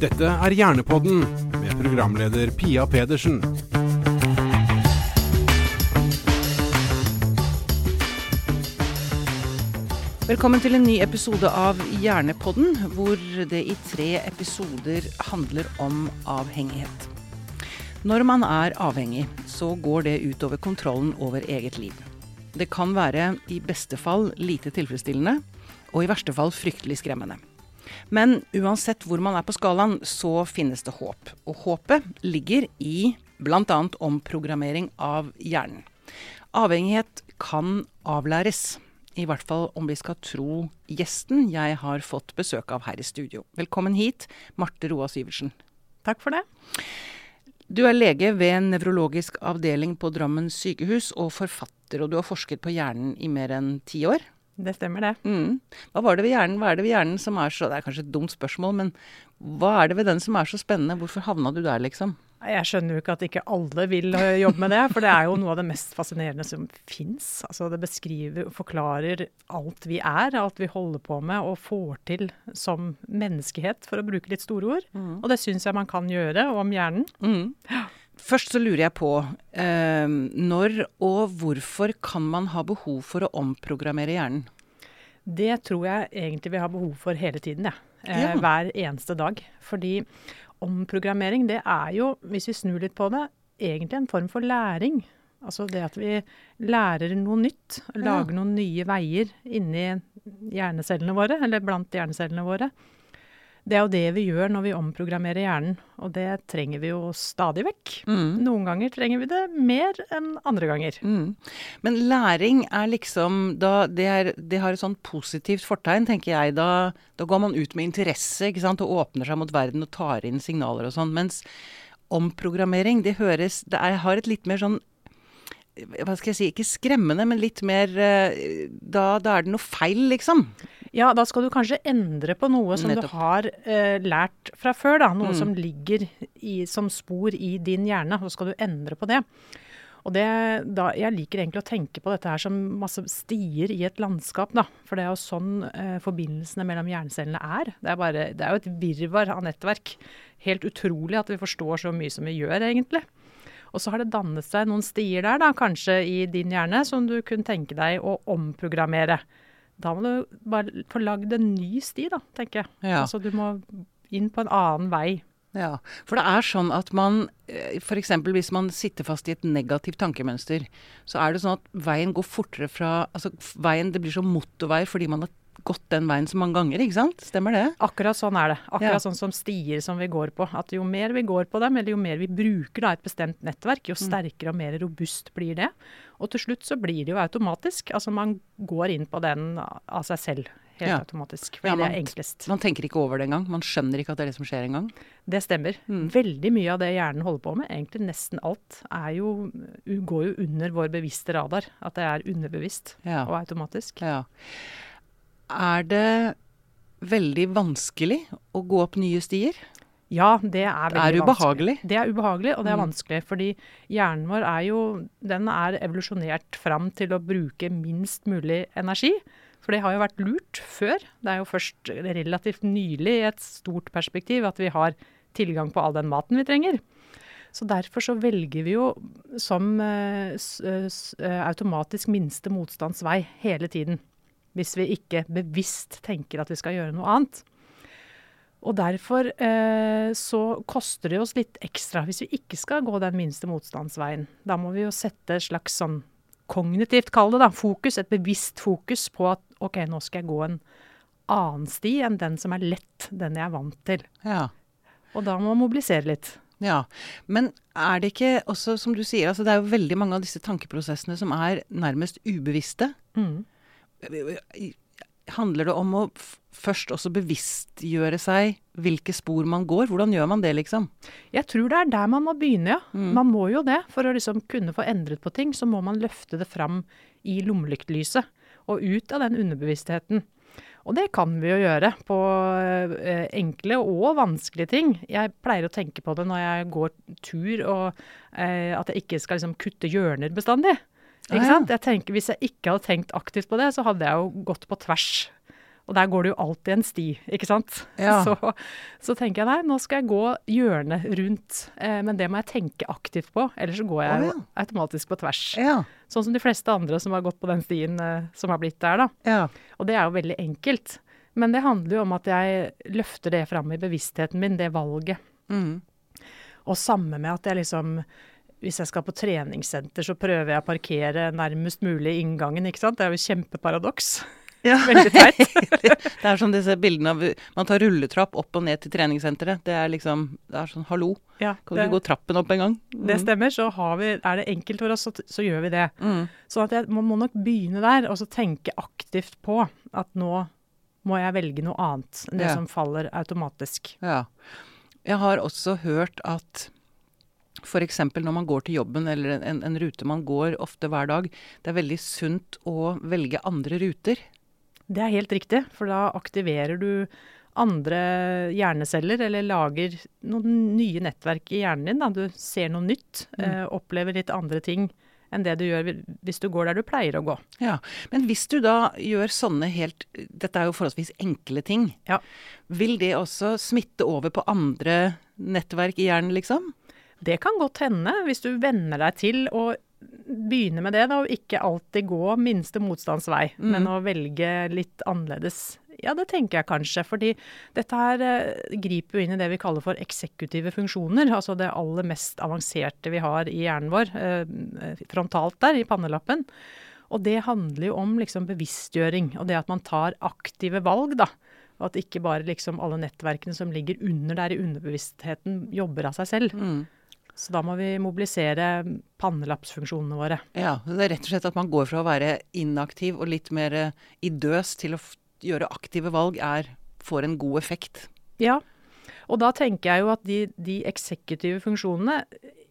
Dette er Hjernepodden med programleder Pia Pedersen. Velkommen til en ny episode av Hjernepodden, hvor det i tre episoder handler om avhengighet. Når man er avhengig, så går det utover kontrollen over eget liv. Det kan være i beste fall lite tilfredsstillende, og i verste fall fryktelig skremmende. Men uansett hvor man er på skalaen, så finnes det håp. Og håpet ligger i bl.a. omprogrammering av hjernen. Avhengighet kan avlæres. I hvert fall om vi skal tro gjesten jeg har fått besøk av her i studio. Velkommen hit, Marte Roa Syversen. Takk for det. Du er lege ved nevrologisk avdeling på Drammen sykehus og forfatter, og du har forsket på hjernen i mer enn ti år. Det stemmer, det. Mm. Hva, var det hjernen, hva er det ved hjernen som er så Det er kanskje et dumt spørsmål, men hva er det ved den som er så spennende? Hvorfor havna du der, liksom? Jeg skjønner jo ikke at ikke alle vil øh, jobbe med det, for det er jo noe av det mest fascinerende som fins. Altså det beskriver og forklarer alt vi er, alt vi holder på med og får til som menneskehet, for å bruke litt store ord. Mm. Og det syns jeg man kan gjøre om hjernen. Mm. Først så lurer jeg på eh, når og hvorfor kan man ha behov for å omprogrammere hjernen? Det tror jeg egentlig vi har behov for hele tiden, ja. Eh, ja. Hver eneste dag. Fordi omprogrammering, det er jo, hvis vi snur litt på det, egentlig en form for læring. Altså det at vi lærer noe nytt. Lager ja. noen nye veier inni hjernecellene våre, eller blant hjernecellene våre. Det er jo det vi gjør når vi omprogrammerer hjernen, og det trenger vi jo stadig vekk. Mm. Noen ganger trenger vi det mer enn andre ganger. Mm. Men læring er liksom da, det, er, det, har et sånn positivt fortegn, tenker jeg. Da, da, går man ut med interesse ikke sant, og åpner seg mot verden og tar inn signaler og sånn. Mens omprogrammering, det høres Det er, har et litt mer sånn hva skal jeg si, ikke skremmende, men litt mer eh, da, da, er det noe feil, liksom. Ja, da skal du kanskje endre på noe som Nettopp. du har eh, lært fra før. da, Noe mm. som ligger i, som spor i din hjerne. Så skal du endre på det. Og det, da, Jeg liker egentlig å tenke på dette her som masse stier i et landskap. da, For det er jo sånn eh, forbindelsene mellom hjernecellene er. Det er, bare, det er jo et virvar av nettverk. Helt utrolig at vi forstår så mye som vi gjør, egentlig. Og så har det dannet seg noen stier der, da, kanskje i din hjerne, som du kunne tenke deg å omprogrammere. Da må du bare få lagd en ny sti, da, tenker jeg. Ja. Altså du må inn på en annen vei. Ja, for det er sånn at man eh, f.eks. hvis man sitter fast i et negativt tankemønster, så er det sånn at veien går fortere fra Altså veien Det blir som motorvei fordi man har gått den veien så mange ganger, ikke sant? Stemmer det? Akkurat sånn er det. Akkurat ja. sånn som stier som vi går på. At jo mer vi går på dem, eller jo mer vi bruker da, et bestemt nettverk, jo mm. sterkere og mer robust blir det. Og til slutt så blir det jo automatisk. Altså man går inn på den av seg selv. Helt ja. automatisk. Fordi ja, man, det er enklest. Man tenker ikke over det engang. Man skjønner ikke at det er det som skjer engang. Det stemmer. Mm. Veldig mye av det hjernen holder på med, egentlig nesten alt, jo, går jo under vår bevisste radar. At det er underbevisst og automatisk. Ja. Er det veldig vanskelig å gå opp nye stier? Ja, det er veldig vanskelig. Det er ubehagelig? Det er ubehagelig, og det er mm. vanskelig. Fordi hjernen vår er jo Den er evolusjonert fram til å bruke minst mulig energi. For det har jo vært lurt før. Det er jo først relativt nylig i et stort perspektiv at vi har tilgang på all den maten vi trenger. Så derfor så velger vi jo som uh, uh, automatisk minste motstands vei hele tiden hvis vi ikke bevisst tenker at vi skal gjøre noe annet. Og derfor eh, så koster det oss litt ekstra hvis vi ikke skal gå den minste motstandsveien. Da må vi jo sette et slags sånn kognitivt, kall det da, fokus, et bevisst fokus på at OK, nå skal jeg gå en annen sti enn den som er lett, den jeg er vant til. Ja. Og da må man mobilisere litt. Ja, Men er det ikke også, som du sier, altså det er jo veldig mange av disse tankeprosessene som er nærmest ubevisste. Mm. Handler det om å først også bevisstgjøre seg hvilke spor man går? Hvordan gjør man det, liksom? Jeg tror det er der man må begynne, ja. Mm. Man må jo det. For å liksom kunne få endret på ting, så må man løfte det fram i lommelyktlyset. Og ut av den underbevisstheten. Og det kan vi jo gjøre på eh, enkle og vanskelige ting. Jeg pleier å tenke på det når jeg går tur, og eh, at jeg ikke skal liksom kutte hjørner bestandig. Ikke sant? Jeg tenker, hvis jeg ikke hadde tenkt aktivt på det, så hadde jeg jo gått på tvers. Og der går det jo alltid en sti, ikke sant. Ja. Så, så tenker jeg nei, nå skal jeg gå hjørnet rundt. Eh, men det må jeg tenke aktivt på, ellers så går jeg oh, ja. automatisk på tvers. Ja. Sånn som de fleste andre som har gått på den stien eh, som har blitt der, da. ja. Og det er jo veldig enkelt. Men det handler jo om at jeg løfter det fram i bevisstheten min, det valget. Mm. Og samme med at jeg liksom Hvis jeg skal på treningssenter, så prøver jeg å parkere nærmest mulig inngangen, ikke sant. Det er jo kjempeparadoks. Ja. Veldig teit. det er som disse bildene av Man tar rulletrapp opp og ned til treningssenteret. Det er liksom Det er sånn hallo. Ja, Kan du ikke gå trappen opp en gang? Det stemmer. Så har vi, er det enkelt for oss, så, så gjør vi det. Mm. Så at jeg, man må nok begynne der, og så tenke aktivt på at nå må jeg velge noe annet enn det Ja. som faller automatisk. Ja. Jeg har også hørt at f.eks. når man går til jobben, eller en, en rute man går ofte hver dag, det er veldig sunt å velge andre ruter. Det er helt riktig, for da aktiverer du andre hjerneceller, eller lager noen nye nettverk i hjernen din. Da. Du ser noe nytt, eh, opplever litt andre ting enn det du gjør hvis du går der du pleier å gå. Ja, Men hvis du da gjør sånne helt Dette er jo forholdsvis enkle ting. Ja. Vil det også smitte over på andre nettverk i hjernen, liksom? Det kan godt hende, hvis du venner deg til å begynne med det, da, og ikke alltid gå minste motstands vei, men å velge litt annerledes. Ja, det tenker jeg kanskje, fordi dette her eh, griper jo inn i det vi kaller for eksekutive funksjoner, altså det aller mest avanserte vi har i hjernen vår, eh, frontalt der, i pannelappen. Og det handler jo om liksom bevisstgjøring, og det at man tar aktive valg, da. Og at ikke bare liksom alle nettverkene som ligger under der i underbevisstheten, jobber av seg selv. Mm. Så da må vi mobilisere pannelappsfunksjonene våre. Ja, det er rett og slett at man går fra å være inaktiv og litt mer eh, idøs til å gjøre aktive valg, er, får en god effekt. Ja, og da tenker jeg jo at de, de eksekutive funksjonene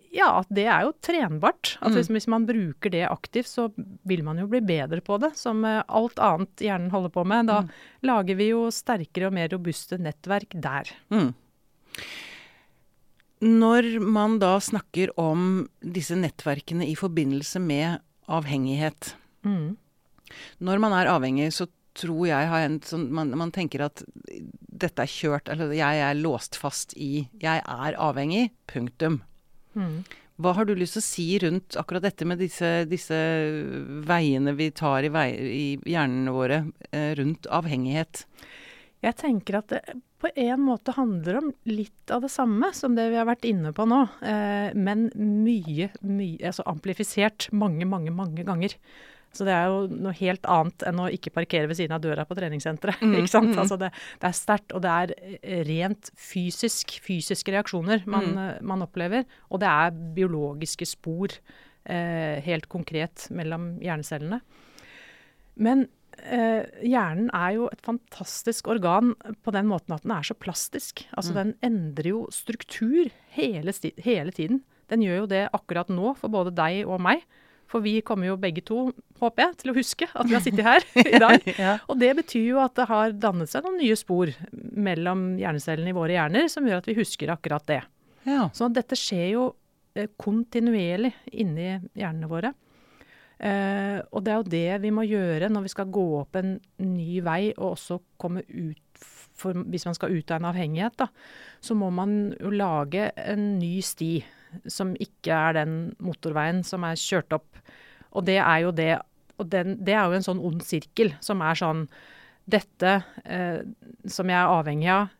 ja, at det er jo trenbart. At hvis, hvis man bruker det aktivt, så vil man jo bli bedre på det. Som eh, alt annet hjernen holder på med. Da lager vi jo sterkere og mer robuste nettverk der. Mm. Når man da snakker om disse nettverkene i forbindelse med avhengighet Mm. Når man er avhengig, så tror jeg har en sånn man, man tenker at dette er kjørt, eller jeg er låst fast i Jeg er avhengig. Punktum. Mm. Hva har du lyst til å si rundt akkurat dette med disse, disse veiene vi tar i, vei, i hjernene våre eh, rundt avhengighet? Jeg tenker at det på en måte handler om litt av det samme som det vi har vært inne på nå, eh, men mye, mye altså amplifisert mange, mange, mange ganger. Så det er jo noe helt annet enn å ikke parkere ved siden av døra på treningssenteret. ikke sant? Altså det, det er sterkt, og det er eh, rent fysisk, fysiske reaksjoner man, mm. man opplever. Og det er biologiske spor, eh, helt konkret, mellom hjernecellene. Men eh, hjernen er jo et fantastisk organ på den måten at den er så plastisk. Altså den endrer jo struktur hele, hele tiden. Den gjør jo det akkurat nå for både deg og meg. For vi kommer jo begge to, håper jeg, til å huske at vi har sittet her i dag. Ja. Og det betyr jo at det har dannet seg noen nye spor mellom hjernecellene i våre hjerner som gjør at vi husker akkurat det. Ja. Så dette skjer jo eh, kontinuerlig inni hjernene våre. Eh, og det er jo det vi må gjøre når vi skal gå opp en ny vei og også komme ut for, Hvis man skal ut av en avhengighet, da, så må man jo lage en ny sti som ikke er den motorveien som er kjørt opp. Og det er jo det Og den, det er jo en sånn ond sirkel som er sånn Dette eh, som jeg er avhengig av,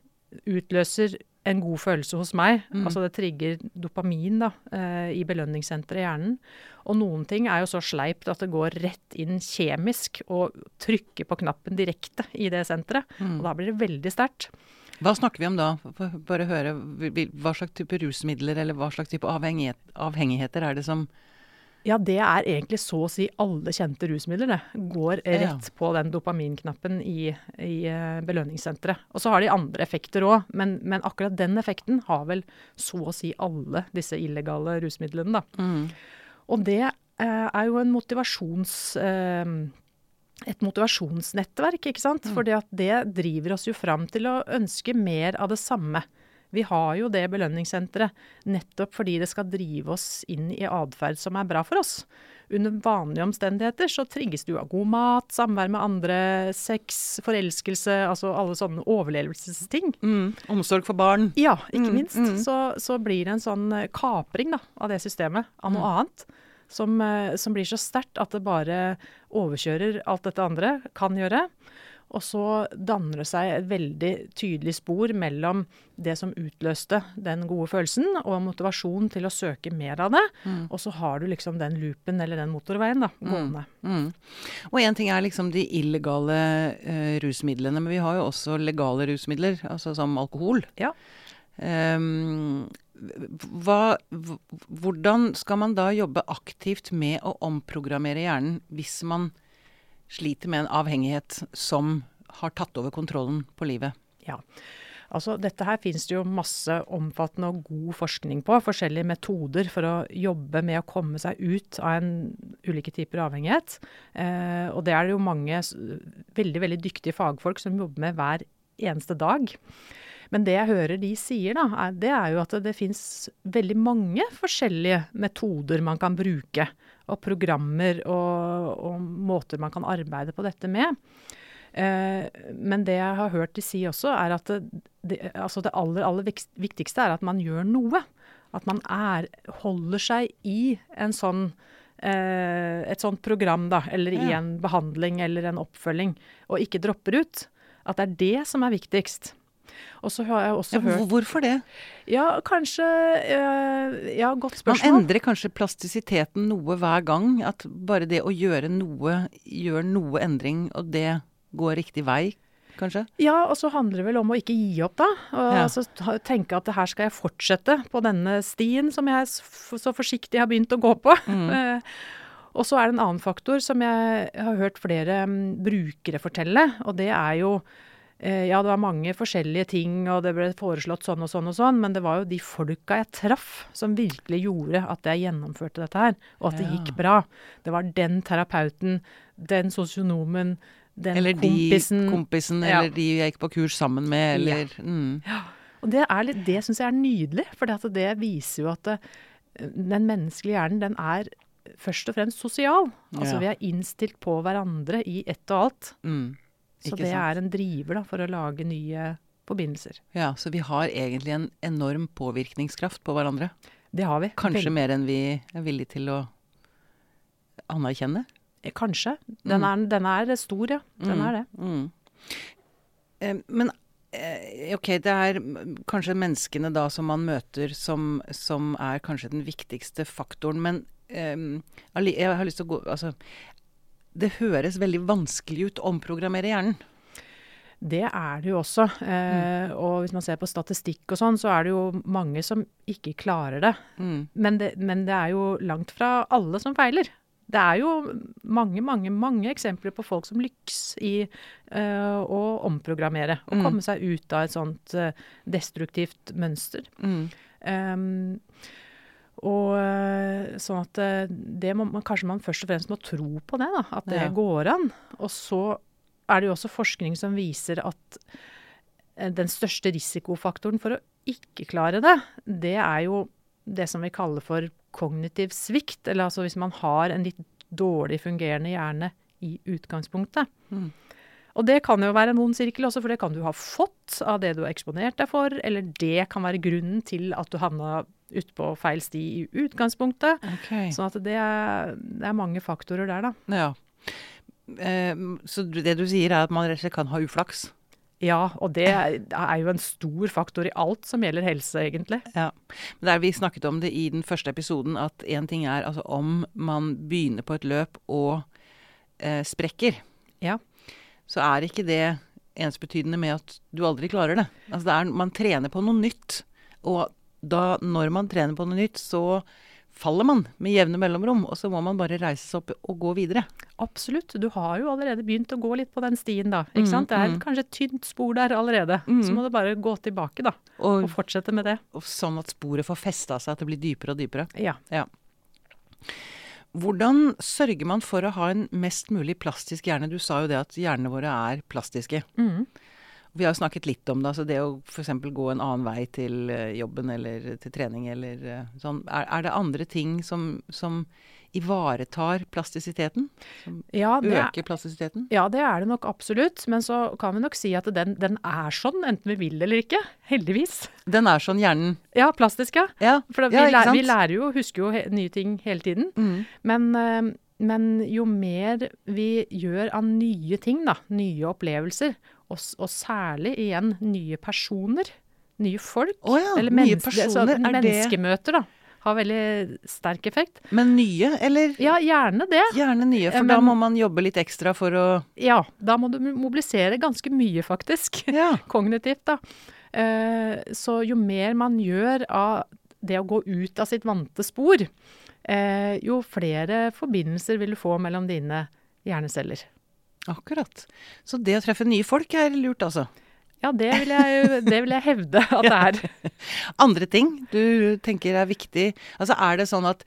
utløser en god følelse hos meg. Altså det trigger dopamin da, eh, i belønningssenteret i hjernen. Og noen ting er jo så sleipt at det går rett inn kjemisk og trykker på knappen direkte i det senteret. Og da blir det veldig sterkt. Hva snakker vi om da? Bare høre hva slags type rusmidler eller hva slags type avhengighet, avhengigheter er det som Ja, det er egentlig så å si alle kjente rusmidler, det. Går rett på den dopaminknappen i, i eh, belønningssenteret. Og så har de andre effekter òg, men, men akkurat den effekten har vel så å si alle disse illegale rusmidlene, da. Og det eh, er jo en motivasjons... Eh, et motivasjonsnettverk, ikke sant. Mm. For det driver oss jo fram til å ønske mer av det samme Vi har jo det belønningssenteret nettopp fordi det skal drive oss inn i atferd som er bra for oss. Under vanlige omstendigheter så trigges du av god mat, samvær med andre, sex, forelskelse, altså alle sånne overlevelsesting. Mm. Omsorg for barn. Ja, ikke Mm, minst. mm. Så, så blir det en sånn eh, kapring da, av det systemet, av noe annet. Som, eh, som blir så sterkt at det bare overkjører alt dette andre kan gjøre. Og så danner det seg et veldig tydelig spor mellom det som utløste den gode følelsen, og motivasjonen til å søke mer av det. Og så har du liksom den loopen, eller den motorveien, da, gående. Mm. Og én ting er liksom de illegale uh, rusmidlene, men vi har jo også legale rusmidler, altså som alkohol. Ja. Um, hva, hvordan skal man da jobbe aktivt med å omprogrammere hjernen hvis man sliter med en avhengighet som har tatt over kontrollen på livet? Ja. Altså, dette her finnes det jo masse omfattende og god forskning på. Forskjellige metoder for å jobbe med å komme seg ut av en ulike typer avhengighet. Eh, og det er det jo mange veldig, veldig dyktige fagfolk som jobber med hver eneste dag. Men det jeg hører de sier, da, er, det er jo at det, det finnes veldig mange forskjellige metoder man kan bruke. Og programmer og, og måter man kan arbeide på dette med. Eh, men det jeg har hørt de si også, er at det, det, altså det aller, aller viktigste er at man gjør noe. At man er, holder seg i en sånn, eh, et sånt program, da, eller i Ja. en behandling eller en oppfølging, og ikke dropper ut. At det er det som er viktigst. Og så har jeg også Ja, hørt hvorfor det? Ja, kanskje eh, Ja, godt spørsmål. Man endrer kanskje plastisiteten noe hver gang. At bare det å gjøre noe, gjør noe endring, og det går riktig vei, kanskje? Ja, og så handler det vel om å ikke gi opp, da. Og Ja. altså tenke at det her skal jeg fortsette på denne stien som jeg så forsiktig har begynt å gå på. Mm. og så er det en annen faktor som jeg har hørt flere mm, brukere fortelle, og det er jo ja, det var mange forskjellige ting, og det ble foreslått sånn og sånn og sånn, men det var jo de folka jeg traff som virkelig gjorde at jeg gjennomførte dette her, og at det gikk bra. Det var den terapeuten, den sosionomen, den Eller de kompisen. kompisen, Ja. eller de jeg gikk på kurs sammen med, eller mm. Og det, er litt- det syns jeg er nydelig, for det, det viser jo at det, den menneskelige hjernen den er først og fremst sosial. Altså Ja. vi er innstilt på hverandre i ett og alt. Mm. Så Ikke det sant? er en driver da, for å lage nye forbindelser. Ja, så vi har egentlig en enorm påvirkningskraft på hverandre. Det har vi. Kanskje Vel- mer enn vi er villige til å anerkjenne. Kanskje. Den, er, den er stor, ja. Den Mm. er det. Mm. Eh, Men eh, OK, det er mm, kanskje menneskene da som man møter som, som er kanskje den viktigste faktoren. Men um, jeg har lyst til å gå Altså, det høres veldig vanskelig ut å omprogrammere hjernen. Det er det jo også. Eh, Og hvis man ser på statistikk og sånn, så er det jo mange som ikke klarer det. Mm. Men det, men det er jo langt fra alle som feiler. Det er jo mange, mange mange eksempler på folk som lykkes i eh, å omprogrammere. Og Mm. komme seg ut av et sånt eh, destruktivt mønster. Mm. Um, og eh, sånn at eh, det må man, kanskje man først og fremst må tro på det, da. At det Ja. går an. Og så er det jo også forskning som viser at eh, den største risikofaktoren for å ikke klare det, det er jo det som vi kaller for kognitiv svikt. Eller altså hvis man har en litt dårlig fungerende hjerne i utgangspunktet. Mm. Og det kan jo være en vond sirkel også, for det kan du ha fått av det du har eksponert deg for, eller det kan være grunnen til at du havna ute på feil sti i utgangspunktet. Okay. Sånn at det er, det er mange faktorer der, da. Ja. Eh, så det du sier er at man rett og slett kan ha uflaks? Ja, og det er jo en stor faktor i alt som gjelder helse, egentlig. Ja. Men der vi snakket om det i den første episoden, at én ting er altså om man begynner på et løp og eh, sprekker, Ja. så er ikke det ensbetydende med at du aldri klarer det. Altså det er, man trener på noe nytt, og da, når man trener på noe nytt, så faller man med jevne mellomrom, og så må man bare reise seg opp og gå videre. Absolutt. Du har jo allerede begynt å gå litt på den stien, da. Ikke Mm, sant? Det er mm. kanskje et tynt spor der allerede. Mm. Så må du bare gå tilbake, da. Og, Og fortsette med det. og sånn at sporet får festa seg, at det blir dypere og dypere. Ja. Hvordan sørger man for å ha en mest mulig plastisk hjerne? Du sa jo det at hjernene våre er plastiske. Mm. Vi har jo snakket litt om det. altså Det å f.eks. gå en annen vei til eh, jobben eller til trening eller eh, sånn. Er, er det andre ting som, som ivaretar plastisiteten? Som Ja, det er, øker plastisiteten? ja, det er det nok absolutt. Men så kan vi nok si at den, den er sånn, enten vi vil eller ikke. Heldigvis. Den er sånn hjernen Ja, plastisk, ja. Ja, For vi, ja, ikke lærer, vi lærer jo, husker jo he nye ting hele tiden. Mm. Men, eh, men jo mer vi gjør av nye ting, da, nye opplevelser, og, og særlig igjen nye personer, nye folk Oh ja, eller menneske- så personer, er Menneskemøter, da, har veldig sterk effekt. Men nye, eller Ja, gjerne det. gjerne nye? For Men, da må man jobbe litt ekstra for å Ja, da må du mobilisere ganske mye, faktisk. Ja. Kognitivt, da. Eh, så jo mer man gjør av det å gå ut av sitt vante spor, eh, jo flere forbindelser vil du få mellom dine hjerneceller. Akkurat. Så det å treffe nye folk er lurt, altså. Ja, det vil jeg, det vil jeg hevde at det er. Andre ting du tenker er viktig? Altså er det sånn at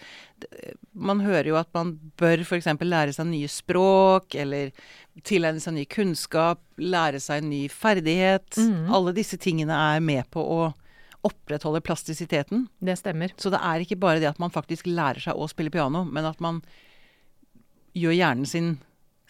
man hører jo at man bør f.eks. lære seg nye språk, eller tilegne seg ny kunnskap, lære seg en ny ferdighet. Mhm. Alle disse tingene er med på å opprettholde plastisiteten. Det stemmer. Så det er ikke bare det at man faktisk lærer seg å spille piano, men at man gjør hjernen sin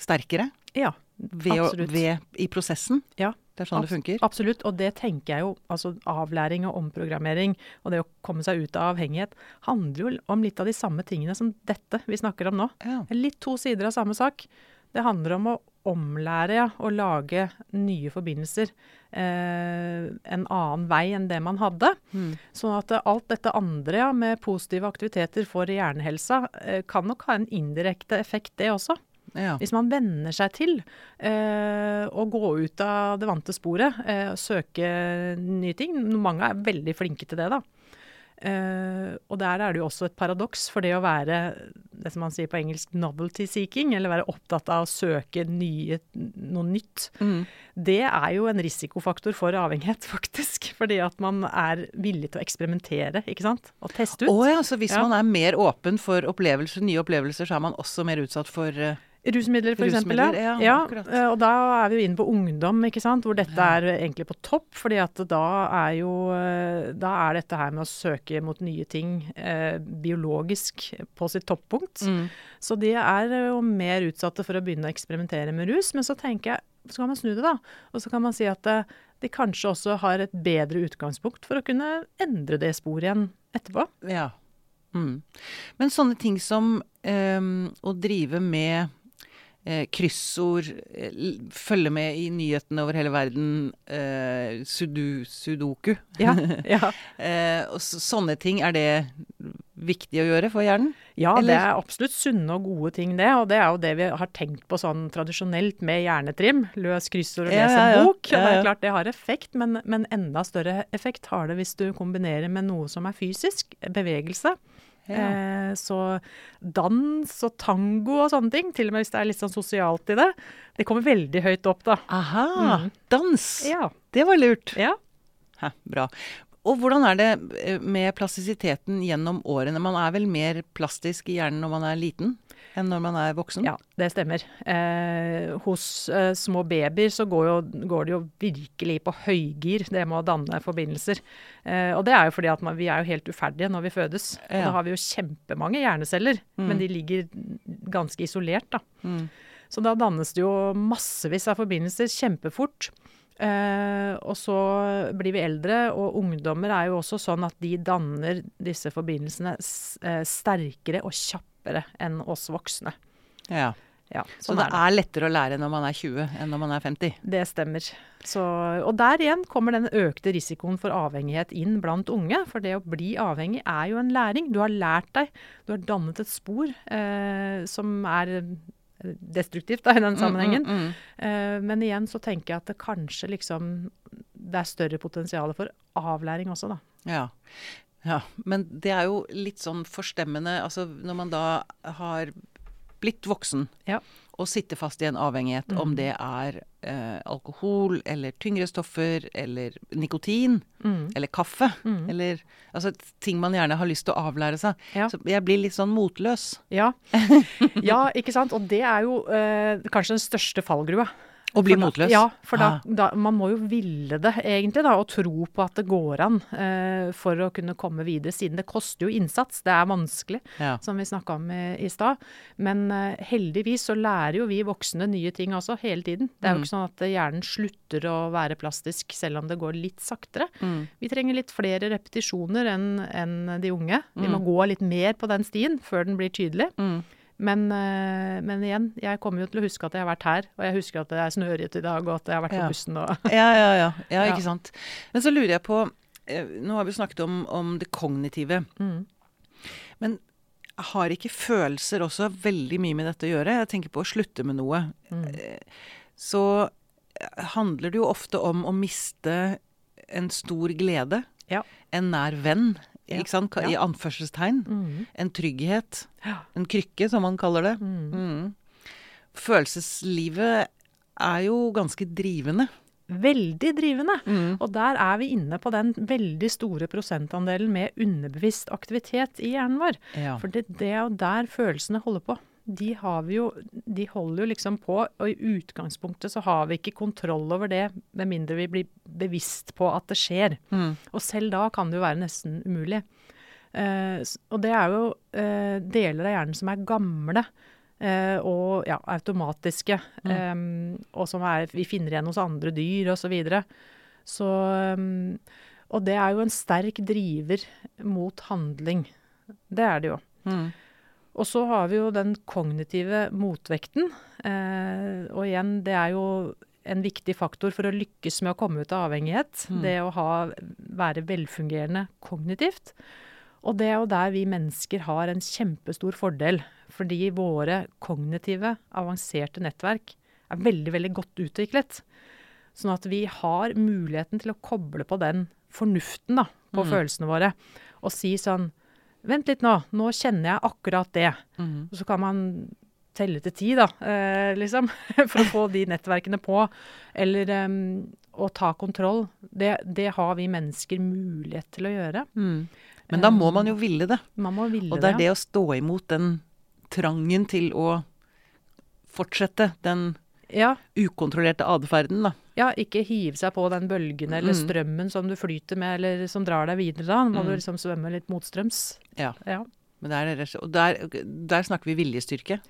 sterkere Ja, ved Absolutt. ved, i prosessen. Ja, Det er sånn det funker. Absolutt. Og det tenker jeg jo, altså avlæring og omprogrammering og det å komme seg ut av avhengighet, handler jo om litt av de samme tingene som dette vi snakker om nå. Ja. Litt to sider av samme sak. Det handler om å omlære ja, og lage nye forbindelser eh, en annen vei enn det man hadde. Mm. Sånn at eh, alt dette andre ja, med positive aktiviteter for hjernehelsa eh, kan nok ha en indirekte effekt, det også. Ja. Hvis man venner seg til eh, å gå ut av det vante sporet, eh, søke nye ting. Mange er veldig flinke til det, da. Eh, og der er det jo også et paradoks, for det å være det som man sier på engelsk 'novelty seeking', eller være opptatt av å søke nye, noe nytt, Mm. det er jo en risikofaktor for avhengighet, faktisk. Fordi at man er villig til å eksperimentere, ikke sant. Og teste ut. Å ja, så hvis Ja. man er mer åpen for opplevelser, nye opplevelser, så er man også mer utsatt for eh, Rusmidler, for eksempel. Ja, eh, og da er vi jo inne på ungdom, ikke sant? hvor dette er egentlig på topp. fordi at da er jo eh, Da er dette her med å søke mot nye ting eh, biologisk på sitt toppunkt. mm. Så de er jo mer utsatte for å begynne å eksperimentere med rus. Men så tenker jeg, så kan man snu det, da. Og så kan man si at eh, de kanskje også har et bedre utgangspunkt for å kunne endre det sporet igjen etterpå. Ja. Mm. Men sånne ting som ehm, å drive med eh, kryssord, eh, følge med i nyhetene over hele verden, eh, sudu, sudoku Ja, ja. eh, og så, Sånne ting, er det viktig å gjøre for hjernen? Ja, det er absolutt sunne og gode ting, det. Og det er jo det vi har tenkt på sånn tradisjonelt med hjernetrim. Løs kryssord og Ja, les ja, en ja. bok. Ja, Det er klart det har effekt, men, men enda større effekt har det hvis du kombinerer med noe som er fysisk. Bevegelse. Eh, så dans og tango og sånne ting, til og med hvis det er litt sånn sosialt i det, det kommer veldig høyt opp, da. Aha! Mm. Dans! Ja. Det var lurt. ja. Hæ, bra. Og hvordan er det eh, med plastisiteten gjennom årene? Man er vel mer plastisk i hjernen når man er liten enn når man er voksen? Ja, det stemmer. Eh, hos eh, små babyer så går, jo, går det jo virkelig på høygir, det med å danne forbindelser. Eh, og det er jo fordi at man, vi er jo helt uferdige når vi fødes. Og Ja. da har vi jo kjempemange hjerneceller, Mm. men de ligger ganske isolert, da. Mm. Så da dannes det jo massevis av forbindelser kjempefort. Eh, og så blir vi eldre, og ungdommer er jo også sånn at de danner disse forbindelsene eh, sterkere og kjappere enn oss voksne. ja. Ja, Så sånn det er det. er lettere å lære når man er 20 enn når man er 50? Det stemmer. Så, og der igjen kommer den økte risikoen for avhengighet inn blant unge. For det å bli avhengig er jo en læring. Du har lært deg, du har dannet et spor eh, som er destruktivt da, i den sammenhengen. Mm, mm, mm. Eh, men igjen så tenker jeg at det kanskje liksom det er større potensial for avlæring også, da. Ja. Ja. Men det er jo litt sånn forstemmende altså når man da har blitt voksen Ja. og sitter fast i en avhengighet, om Mhm. det er eh, alkohol eller tyngre stoffer eller nikotin Mm. eller kaffe Mm. eller altså ting man gjerne har lyst til å avlære seg. Ja. Så jeg blir litt sånn motløs. Ja. ja, ikke sant. Og det er jo eh, kanskje den største fallgrua. Og bli motløs? Ja, for da, Ah. da, man må jo ville det egentlig, da, og tro på at det går an eh, for å kunne komme videre, siden det koster jo innsats. Det er vanskelig, Ja. som vi snakka om i, i stad. Men eh, heldigvis så lærer jo vi voksne nye ting også, hele tiden. Det er jo Mm. ikke sånn at hjernen slutter å være plastisk selv om det går litt saktere. Mm. Vi trenger litt flere repetisjoner enn en de unge. Vi må Mm. gå litt mer på den stien før den blir tydelig. Mm. Men, eh, men igjen, jeg kommer jo til å huske at jeg har vært her, og jeg husker at det er snøret i dag, og at jeg har vært på bussen og Ja, ja, ja, ja. Ikke sant. Men så lurer jeg på eh, Nå har vi snakket om, om det kognitive. mm. Men har ikke følelser også veldig mye med dette å gjøre? Jeg tenker på å slutte med noe. Mm. Eh, Så handler det jo ofte om å miste en stor glede. Ja. En nær venn, Ja. ikke sant? I anførselstegn. Mm. En trygghet. En krykke, som man kaller det. Mm. Mm. Følelseslivet er jo ganske drivende. Veldig drivende. Mm. Og der er vi inne på den veldig store prosentandelen med underbevisst aktivitet i hjernen vår. Ja. For det, det er jo der følelsene holder på. De, har vi jo, de holder jo liksom på, og i utgangspunktet så har vi ikke kontroll over det, med mindre vi blir bevisst på at det skjer. Mm. Og selv da kan det jo være nesten umulig. Eh, og det er jo eh, deler av hjernen som er gamle eh, og ja, automatiske, eh, og som er, vi finner igjen hos andre dyr osv. Så, videre. så um, Og det er jo en sterk driver mot handling. Det er det jo. Mm. Og så har vi jo den kognitive motvekten. Eh, og igjen, det er jo en viktig faktor for å lykkes med å komme ut av avhengighet. Mm. Det å ha, være velfungerende kognitivt. Og det er jo der vi mennesker har en kjempestor fordel. Fordi våre kognitive, avanserte nettverk er veldig, veldig godt utviklet. Sånn at vi har muligheten til å koble på den fornuften da, på Mm. følelsene våre. Og si sånn Vent litt nå, nå kjenner jeg akkurat det. Mm. Og så kan man telle til ti, da, eh, liksom. For å få de nettverkene på. Eller em, å ta kontroll. Det, det har vi mennesker mulighet til å gjøre. Mm. Men da må man jo ville det. Man må ville Og det er det. det å stå imot den trangen til å fortsette den Ja, ukontrollerte atferden, da. ja, ikke hive seg på den bølgen eller Mm. strømmen som du flyter med, eller som drar deg videre. Da må Mm. du liksom svømme litt motstrøms. Ja. Ja. Men der, er og der, der snakker vi viljestyrke,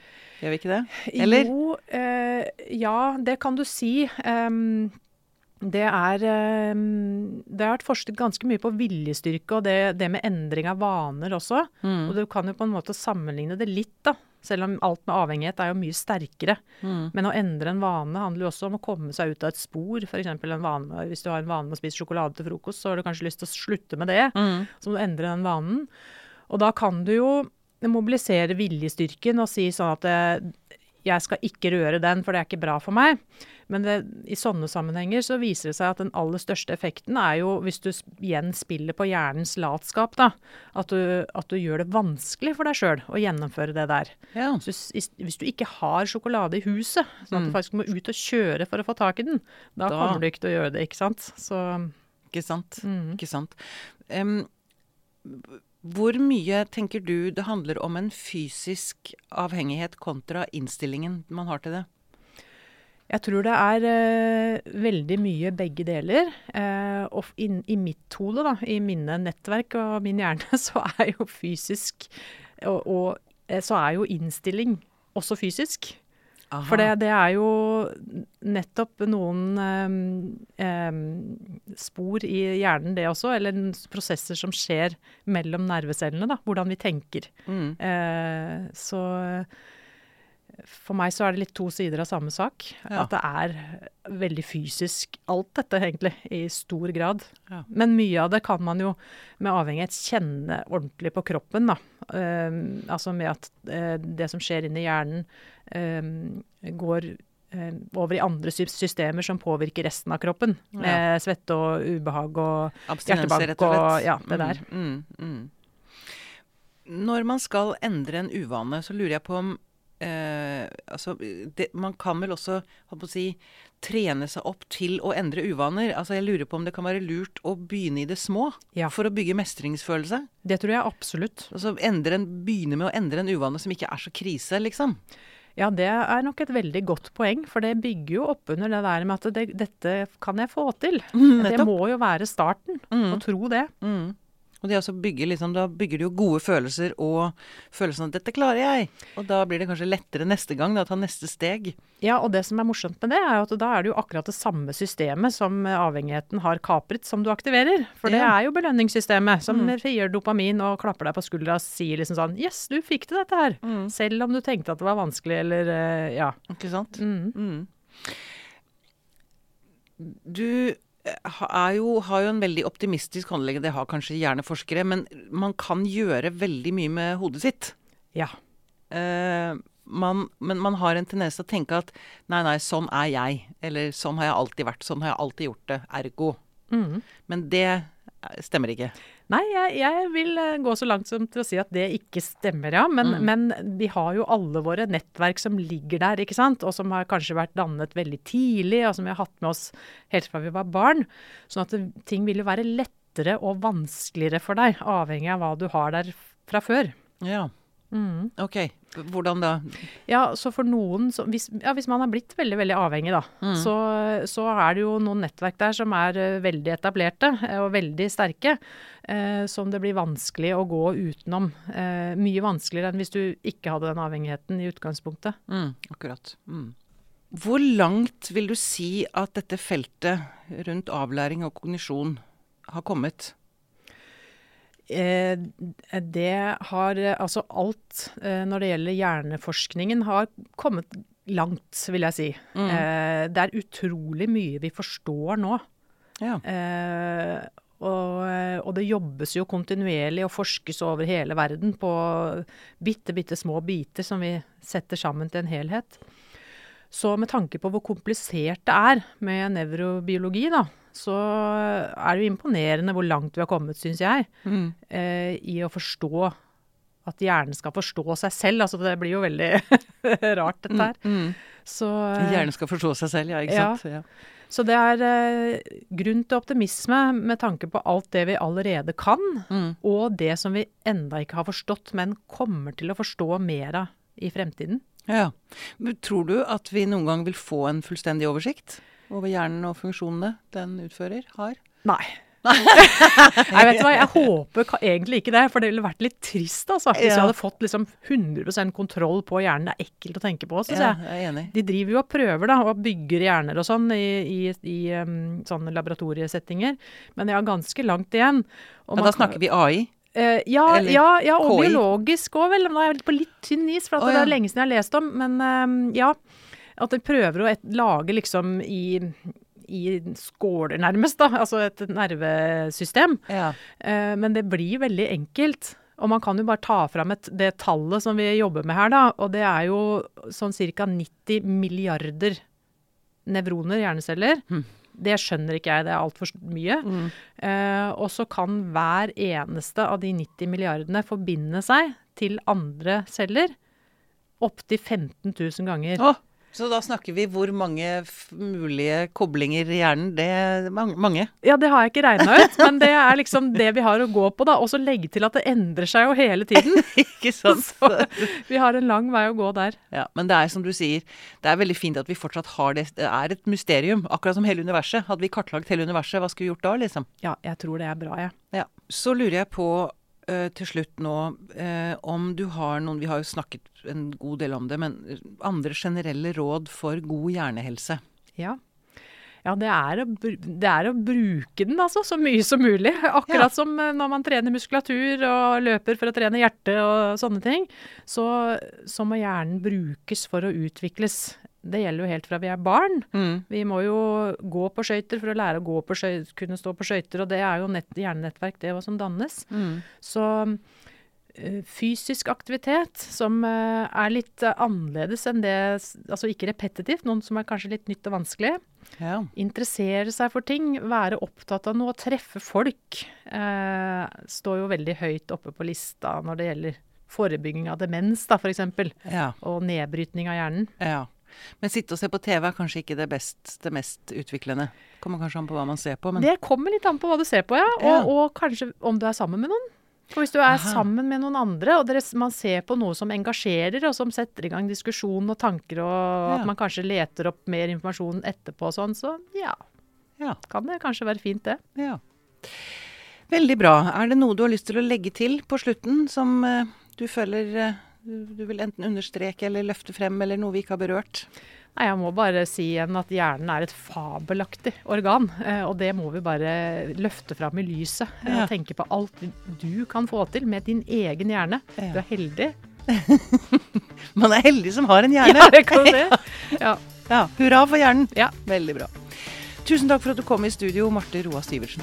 gjør vi ikke det? Eller? Jo, eh, ja, det kan du si. Um, det er Det har vært forsket ganske mye på viljestyrke og det, det med endring av vaner også. Mm. Og du kan jo på en måte sammenligne det litt, da. Selv om alt med avhengighet er jo mye sterkere. Mm. Men å endre en vane handler jo også om å komme seg ut av et spor. F.eks. en vane hvis du har en vane med å spise sjokolade til frokost, så har du kanskje lyst til å slutte med det. Mm. Så må du endre den vanen. Og da kan du jo mobilisere viljestyrken og si sånn at eh, jeg skal ikke røre den, for det er ikke bra for meg. Men det, i sånne sammenhenger så viser det seg at den aller største effekten er jo hvis du igjen spiller på hjernens latskap, da. At du, at du gjør det vanskelig for deg sjøl å gjennomføre det der. Ja. Så hvis, du ikke har sjokolade i huset, sånn at du faktisk må ut og kjøre for å få tak i den, da, Da- kommer du ikke til å gjøre det, ikke sant. Så Ikke sant? mm. Ikke sant. Em, hvor mye tenker du det handler om en fysisk avhengighet kontra innstillingen man har til det? Jeg tror det er eh, veldig mye begge deler. Eh, og in, i mitt hode, da, i mine nettverk og min hjerne, så er jo fysisk og, og eh, så er jo innstilling også fysisk. For det, det er jo nettopp noen em, spor i hjernen, det også. Eller prosesser som skjer mellom nervecellene, da. Hvordan vi tenker. Mm. Eh, så for meg så er det litt to sider av samme sak. Ja. At det er veldig fysisk, alt dette egentlig, i stor grad. Ja. Men mye av det kan man jo med avhengighet kjenne ordentlig på kroppen, da. Eh, altså med at uh, det som skjer inni hjernen, eh, går eh, over i andre systemer som påvirker resten av kroppen. Ja. Med svette og ubehag og hjertebank og og- ja, det Mm, der. Mm, mm. Når man skal endre en uvane, så lurer jeg på om eh, altså, det, Man kan vel også si, trene seg opp til å endre uvaner? Altså, jeg lurer på om det kan være lurt å begynne i det små Ja. for å bygge mestringsfølelse? Det tror jeg absolutt. Altså en, begynne med å endre en uvane som ikke er så krise, liksom. Ja, det er nok et veldig godt poeng, for det bygger jo opp under det der med at det, dette kan jeg få til. det Mm, det må jo være starten, å tro det. Mm. Og det også bygger liksom, da bygger du jo gode følelser og følelsen av at 'dette klarer jeg'. Og da blir det kanskje lettere neste gang, da, ta neste steg. Ja, og det som er morsomt med det, er jo at da er det jo akkurat det samme systemet som avhengigheten har kapret, som du aktiverer. For det Ja. er jo belønningssystemet som frigjør dopamin og klapper deg på skuldra og sier liksom sånn 'Yes, du fikk til dette her'. Selv om du tenkte at det var vanskelig, eller eh, ja. Ikke sant? Mm. Mm. Du jo, har jo en veldig optimistisk håndlegge, det har kanskje gjerne forskere. men man kan gjøre veldig mye med hodet sitt. Ja. Uh, man, men man har en tendens til å tenke at nei, nei, sånn er jeg. Eller sånn har jeg alltid vært. Sånn har jeg alltid gjort det. Ergo. Mm. Men det stemmer ikke. Nei, jeg, jeg vil eh, gå så langt som til å si at det ikke stemmer, ja. Men, Mm. men vi har jo alle våre nettverk som ligger der, ikke sant. Og som har kanskje vært dannet veldig tidlig, og som vi har hatt med oss helt fra vi var barn. Sånn at det, ting vil jo være lettere og vanskeligere for deg, avhengig av hva du har der fra før. Ja. Mm. Ok. Hvordan da? Ja, så for noen så, hvis, ja, hvis man har blitt veldig veldig avhengig, da, Mm. så, så er det jo noen nettverk der som er eh, veldig etablerte eh, og veldig sterke, eh, som det blir vanskelig å gå utenom. Eh, mye vanskeligere enn hvis du ikke hadde den avhengigheten i utgangspunktet. Mm, akkurat. Mm. Hvor langt vil du si at dette feltet rundt avlæring og kognisjon har kommet? Eh, det har eh, Altså alt eh, når det gjelder hjerneforskningen har kommet langt, vil jeg si. Mm. Eh, det er utrolig mye vi forstår nå. Ja. Eh, og, og det jobbes jo kontinuerlig og forskes over hele verden på bitte, bitte små biter som vi setter sammen til en helhet. Så med tanke på hvor komplisert det er med nevrobiologi, da, så er det jo imponerende hvor langt vi har kommet, syns jeg, Mm. eh, i å forstå at hjernen skal forstå seg selv. Altså det blir jo veldig rart, dette her. Mm. Så, eh, Hjernen skal forstå seg selv, ja. Ikke Ja. sant? Ja. så det er eh, grunn til optimisme med tanke på alt det vi allerede kan, Mm. og det som vi enda ikke har forstått, men kommer til å forstå mer av i fremtiden. ja. Men tror du at vi noen gang vil få en fullstendig oversikt over hjernen og funksjonene den utfører, har? Nei. Nei, vet du hva, jeg håper egentlig ikke det, for det ville vært litt trist, altså. Hvis Ja. jeg hadde fått liksom 100% kontroll på hjernen. Det er ekkelt å tenke på, så Ja, jeg. jeg enig. De driver jo og prøver da, og bygger hjerner og sånn i, i, i um, sånne laboratoriesettinger, men jeg har ganske langt igjen. Og Ja, da snakker vi AI. Uh, ja, Eller ja, ja, og KI. biologisk òg, vel. Nå er jeg på litt tynn is, for Å, det er lenge siden jeg har lest om. Men um, ja, at de prøver å et, lage liksom i, i skåler, nærmest, da. Altså et nervesystem. Ja. Eh, men det blir veldig enkelt. Og man kan jo bare ta fram et, det tallet som vi jobber med her, da. Og det er jo sånn ca. 90 milliarder nevroner, hjerneceller. Mm. Det skjønner ikke jeg, det er altfor mye. Mm. Eh, og så kan hver eneste av de 90 milliardene forbinde seg til andre celler opptil 15 000 ganger. Å, så da snakker vi hvor mange mulige koblinger i hjernen? Det er mange. Ja, det har jeg ikke regna ut, men det er liksom det vi har å gå på, da. Og så legge til at det endrer seg jo hele tiden. Ikke sant? Så vi har en lang vei å gå der. Ja, men det er som du sier, det er veldig fint at vi fortsatt har det. Det er et mysterium, akkurat som hele universet. Hadde vi kartlagt hele universet, hva skulle vi gjort da, liksom? Ja, jeg tror det er bra, jeg. Ja. Så lurer jeg på til slutt nå eh, om du har noen Vi har jo snakket en god del om det, men andre generelle råd for god hjernehelse? Ja. Ja, det er, å, det er å bruke den altså, så mye som mulig. Akkurat Ja. som eh, når man trener muskulatur og løper for å trene hjertet og sånne ting. Så, så må hjernen brukes for å utvikles. Det gjelder jo helt fra vi er barn. Vi må jo gå på skøyter for å lære å gå på skøy- kunne stå på skøyter, og det er jo nett, hjernenettverk det hva som dannes. Så eh, fysisk aktivitet som eh, er litt eh, annerledes enn det Altså ikke repetitivt, noen som er kanskje litt nytt og vanskelig. Ja. Interessere seg for ting, være opptatt av noe, treffe folk. Eh, står jo veldig høyt oppe på lista når det gjelder forebygging av demens, da, f.eks. ja. Og nedbrytning av hjernen. Ja. Men sitte og se på TV er kanskje ikke det, best, det mest utviklende. Kommer kanskje an på hva man ser på, men Det kommer litt an på hva du ser på, ja. Og, Ja. og kanskje om du er sammen med noen. For hvis du er Aha. sammen med noen andre, og dere, man ser på noe som engasjerer, og som setter i gang diskusjon og tanker, og Ja. at man kanskje leter opp mer informasjon etterpå og sånn, så ja, Ja. kan det kanskje være fint det. ja. Veldig bra. Er det noe du har lyst til å legge til på slutten som uh, du føler eh, du du vil enten understreke eller løfte frem, eller noe vi ikke har berørt? Nei, jeg må bare si igjen at hjernen er et fabelaktig organ, eh, og det må vi bare løfte fram i lyset. eh, Ja. Tenke på alt du kan få til med din egen hjerne. Ja. Du er heldig. Man er heldig som har en hjerne. Ja, det kan si. Ja. Ja, Hurra for hjernen. Ja. Veldig bra. Tusen takk for at du kom i studio, Marte Roa Syversen.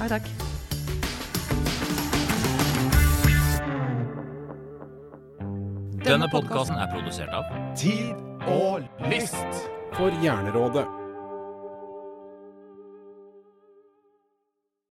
Takk, takk. Denne podkasten er produsert av Tid og lyst for Hjernerådet.